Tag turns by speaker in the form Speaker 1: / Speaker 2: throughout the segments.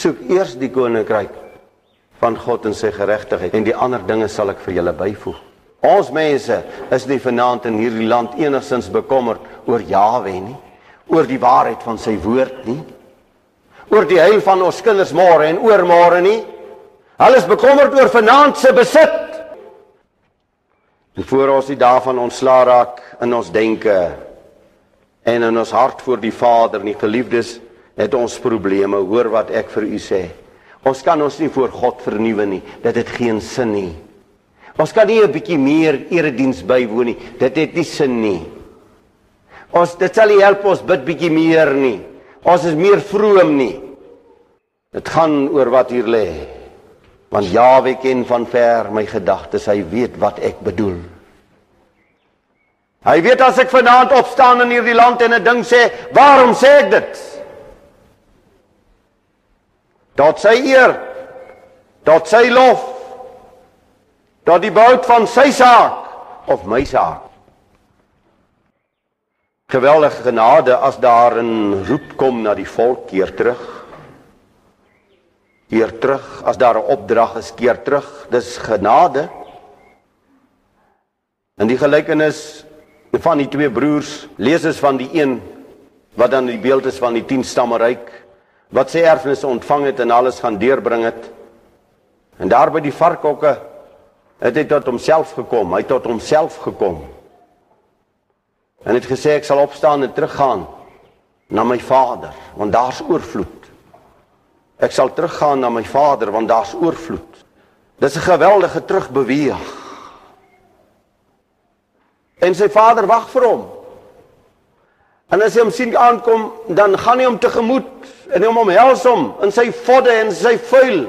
Speaker 1: Soek eers die koninkryk van God en sy geregtigheid en die ander dinge sal ek vir julle byvoeg. Ons mense is nie vanaand in hierdie land enigstens bekommerd oor Jawe nie, oor die waarheid van sy woord nie, oor die heil van ons kinders môre en oormôre nie. Hulle is bekommerd oor vanaand se besit. En voor ons die dae van ontslaa raak in ons denke en in ons hart voor die Vader, nie geliefdes, het ons probleme. Hoor wat ek vir u sê. Ons kan ons nie voor God vernuwe nie. Dit het geen sin nie. Ons kan nie 'n bietjie meer erediens bywoon nie. Dit het nie sin nie. Ons dit sal nie help ons bid bietjie meer nie. Ons is meer vroom nie. Dit gaan oor wat hier lê. Want Jawe ken van ver my gedagtes. Hy weet wat ek bedoel. Hy weet as ek vanaand opstaan in hierdie land en 'n ding sê, waarom sê ek dit? Tot sy eer. Tot sy lof. Tot die bout van sy saak of my saak. Geweldige genade as daar 'n roep kom na die volk keer terug. Keer terug as daar 'n opdrag is keer terug. Dis genade. In die gelykenis van die twee broers lees ons van die een wat dan die beeld is van die 10 stamme ryk wat sy erfenis ontvang het en alles gaan deurbring het. En daar by die varkhokke het hy tot homself gekom, hy tot homself gekom. En het gesê ek sal opstaan en teruggaan na my Vader, want daar's oorvloed. Ek sal teruggaan na my Vader want daar's oorvloed. Dis 'n geweldige terugbeweeg. En sy Vader wag vir hom. En as hy hom sien aankom, dan gaan hy hom tegemoet en hom omhels hom in sy vodde en sy vuil.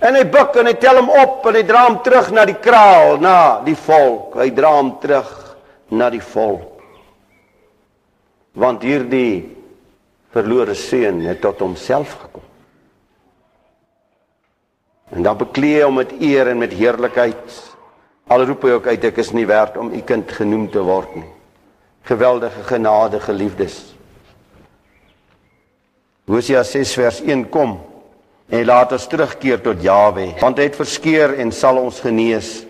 Speaker 1: En hy buig en hy tel hom op en hy dra hom terug na die kraal, na die volk. Hy dra hom terug na die volk. Want hierdie verlore seun het tot homself gekom. En dan bekleë hom met eer en met heerlikheid. Al roep hy ook uit ek is nie werd om u kind genoem te word nie geweldige genade geliefdes. Hosea 6 vers 1 kom en laat ons terugkeer tot Jawe, want hy het verskeur en sal ons genees.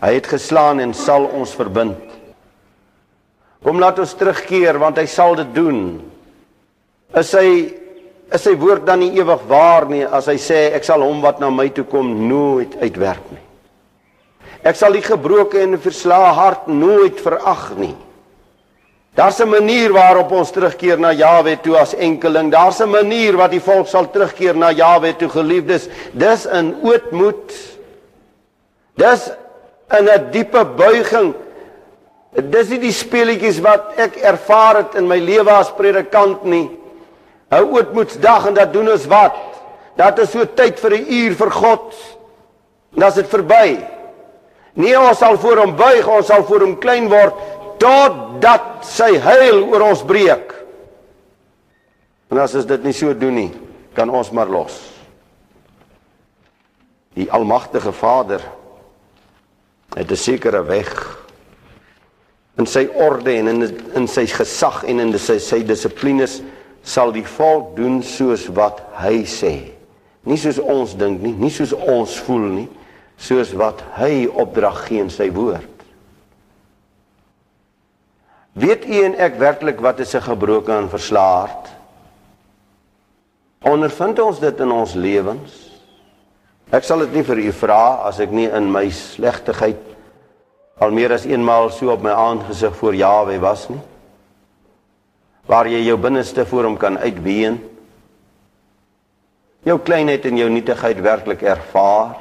Speaker 1: Hy het geslaan en sal ons verbind. Kom laat ons terugkeer want hy sal dit doen. Is hy is sy woord dan nie ewig waar nie as hy sê ek sal hom wat na my toe kom nooit uitwerk nie. Ek sal die gebroke en verslae hart nooit verag nie. Daar's 'n manier waarop ons terugkeer na Jawe toe as enkeling. Daar's 'n manier wat die volk sal terugkeer na Jawe toe geliefdes. Dis in ootmoed. Dis in 'n diepe buiging. Dis nie die speletjies wat ek ervaar het in my lewe as predikant nie. 'n Ootmoedsdag en dat doen ons wat? Dat is so tyd vir 'n uur vir God. En as dit verby. Nee, ons sal voor hom buig, ons sal voor hom klein word totdat sy heil oor ons breek. En as ons dit nie so doen nie, kan ons maar los. Die almagtige Vader het 'n sekere weg in sy orde en in in sy gesag en in sy sy dissiplines sal die volk doen soos wat hy sê. Nie soos ons dink nie, nie soos ons voel nie, soos wat hy opdrag gee in sy woord. Weet u en ek werklik wat is 'n gebroke en verslaard? Ondervind ons dit in ons lewens? Ek sal dit nie vir u vra as ek nie in my slegtigheid al meer as eenmaal so op my aangesig voor Jawe was nie. Waar jy jou binneste voor hom kan uitween. Jou kleinheid en jou nietigheid werklik ervaar.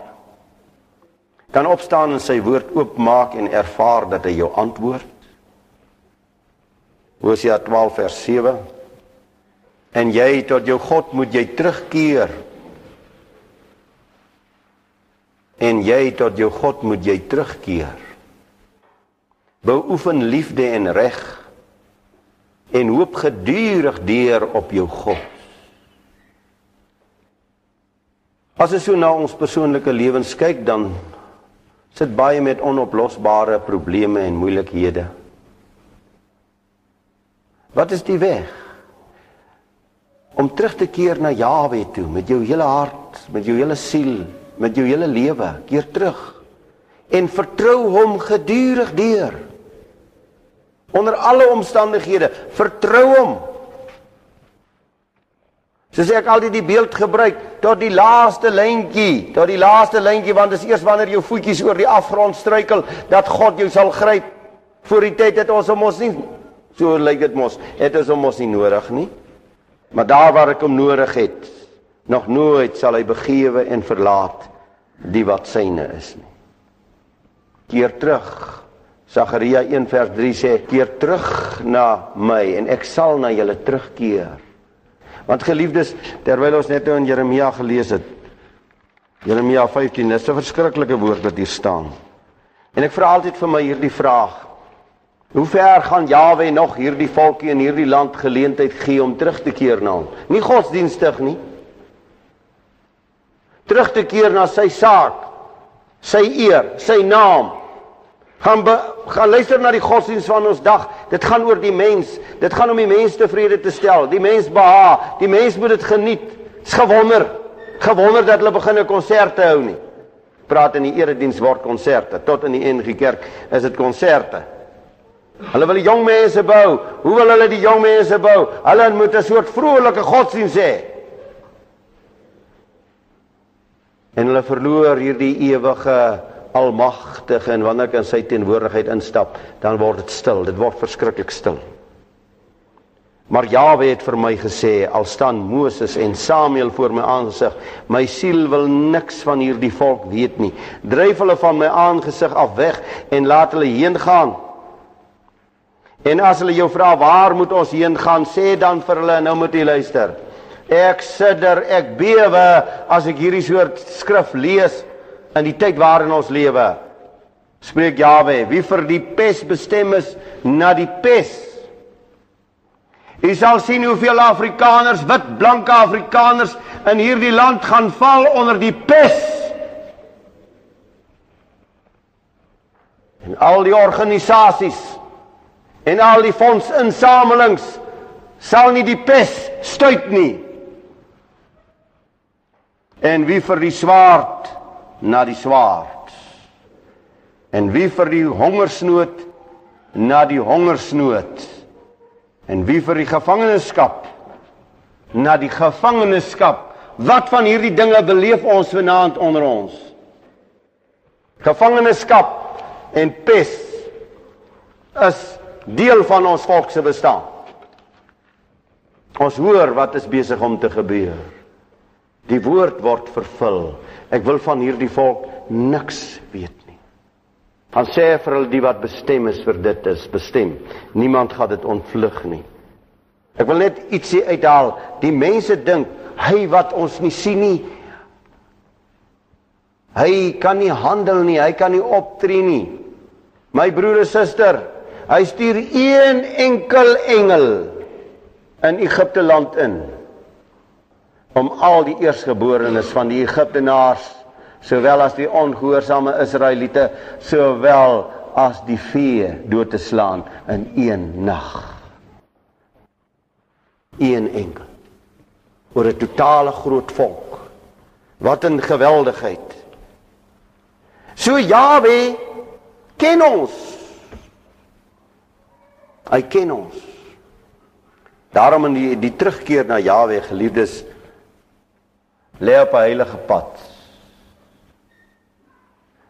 Speaker 1: Kan opstaan en sy woord oopmaak en ervaar dat hy jou antwoord. Hosea 12 vers 7 En jy tot jou God moet jy terugkeer. En jy tot jou God moet jy terugkeer. Beoefen liefde en reg en hoop gedurig deur op jou God. As ons so na ons persoonlike lewens kyk dan sit baie met onoplosbare probleme en moeilikhede. Wat is die weg? om terug te keer na Jahwe toe met jou hele hart, met jou hele siel, met jou hele lewe. Keer terug en vertrou hom gedurig deur. Onder alle omstandighede, vertrou hom. So sê ek altyd die beeld gebruik tot die laaste lyntjie, tot die laaste lyntjie want dis eers wanneer jou voetjies oor die afgrond struikel dat God jou sal gryp. Voor die tyd het ons hom ons nie so lyk dit mos, het ons hom ons nie nodig nie. Maar daar waar ek hom nodig het, nog nooit sal hy begewe en verlaat die wat syne is nie. Keer terug. Sagaria 1 vers 3 sê: "Keer terug na my en ek sal na julle terugkeer." Want geliefdes, terwyl ons net nou in Jeremia gelees het, Jeremia 15, dis 'n verskriklike woord wat hier staan. En ek vra altyd vir my hierdie vraag: Hoe ver gaan Jawe nog hierdie volkie in hierdie land geleentheid gee om terug te keer na hom? Nie godsdienstig nie. Terug te keer na sy saak, sy eer, sy naam, gaan be, gaan luister na die godsdiens van ons dag. Dit gaan oor die mens. Dit gaan om die mens tevrede te stel. Die mens beha. Die mens moet dit geniet. Dis gewonder. Gewonder dat hulle begin 'n konsert te hou nie. Praat in die erediens word konserte. Tot in die NG Kerk is dit konserte. Hulle wil jong mense bou. Hoe wil hulle die jong mense bou? Hulle moet 'n soort vrolike godsdiens hê. En hulle verloor hierdie ewige almagtige en wanneer ek in sy teenwoordigheid instap, dan word dit stil. Dit word verskriklik stil. Maar Jawe het vir my gesê, al staan Moses en Samuel voor my aangesig, my siel wil niks van hierdie volk weet nie. Dryf hulle van my aangesig af weg en laat hulle heen gaan. En as hulle jou vra waar moet ons heen gaan, sê dan vir hulle, nou moet jy luister. Ek sidder, ek bewe as ek hierdie soort skrif lees in die tyd waarin ons lewe. Spreek Jawe, wie vir die pes bestem is na die pes. Jy sal sien hoeveel Afrikaners, wit, blanke Afrikaners in hierdie land gaan val onder die pes. En al die organisasies en al die fondsinsamelings sal nie die pes stuit nie. En wie vir die swaard na die swaard. En wie vir die hongersnood na die hongersnood. En wie vir die gevangenskap na die gevangenskap. Wat van hierdie dinge beleef ons vanaand onder ons? Gevangenskap en pes is deel van ons volk se bestaan. Ons hoor wat is besig om te gebeur. Die woord word vervul. Ek wil van hierdie volk niks weet nie. Han sê vir hulle die wat bestem is vir dit is bestem. Niemand gaan dit ontvlug nie. Ek wil net ietsie uithaal. Die mense dink hy wat ons nie sien nie. Hy kan nie handel nie, hy kan nie optree nie. My broer en suster, hy stuur een enkel engel in Egipte land in om al die eersgeborenes van die Egiptenaars sowel as die ongehoorsame Israeliete sowel as die vee dood te slaan in een nag. Een enkel oor 'n totale groot volk. Wat 'n geweldigheid. So Jawe ken ons. Hy ken ons. Daarom in die die terugkeer na Jawe geliefdes lê op 'n heilige pad.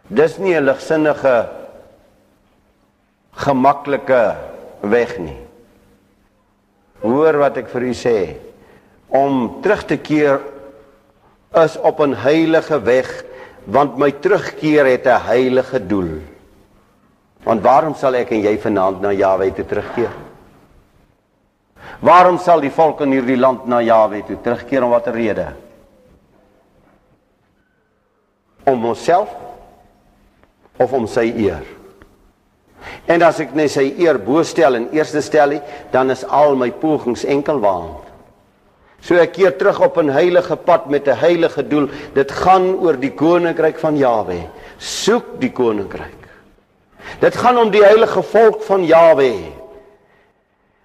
Speaker 1: Dis nie 'n ligsinnige gemaklike weg nie. Hoor wat ek vir u sê. Om terug te keer is op 'n heilige weg want my terugkeer het 'n heilige doel. Want waarom sal ek en jy vanaand na Jahwe toe terugkeer? Waarom sal die volk in hierdie land na Jahwe toe terugkeer om watter rede? om homself of om sy eer. En as ek net sy eer bo stel in eerste stel, dan is al my pogings enkel waand. So ek keer terug op 'n heilige pad met 'n heilige doel. Dit gaan oor die koninkryk van Jawe. Soek die koninkryk. Dit gaan om die heilige volk van Jawe.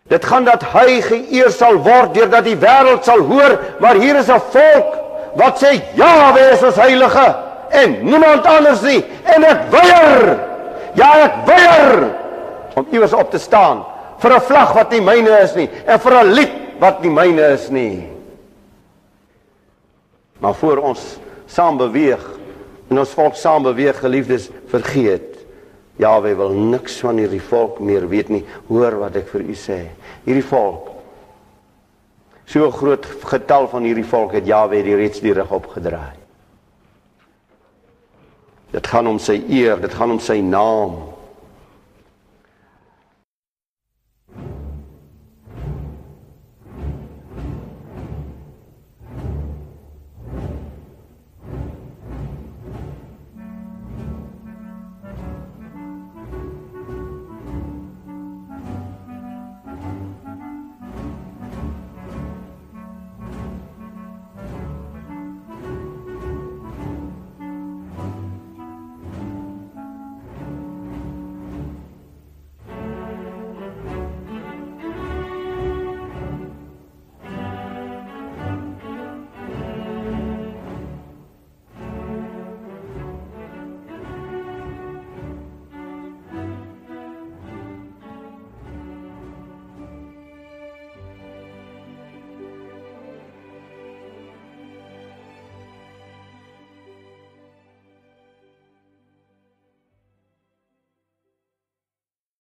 Speaker 1: Dit gaan dat hy geëer sal word deurdat die wêreld sal hoor, maar hier is 'n volk wat sê Jahwe is ons heilige en niemand anders nie en ek weier. Ja, ek weier om iewers op te staan vir 'n vlag wat nie myne is nie en vir 'n lied wat nie myne is nie. Maar voor ons saam beweeg en ons volk saam beweeg, geliefdes, vergeet Jahwe wil niks van hierdie volk meer weet nie. Hoor wat ek vir u sê. Hierdie volk So groot getal van hierdie volk het Jahwe die reeds die rug opgedraai. Dit gaan om sy eer, dit gaan om sy naam.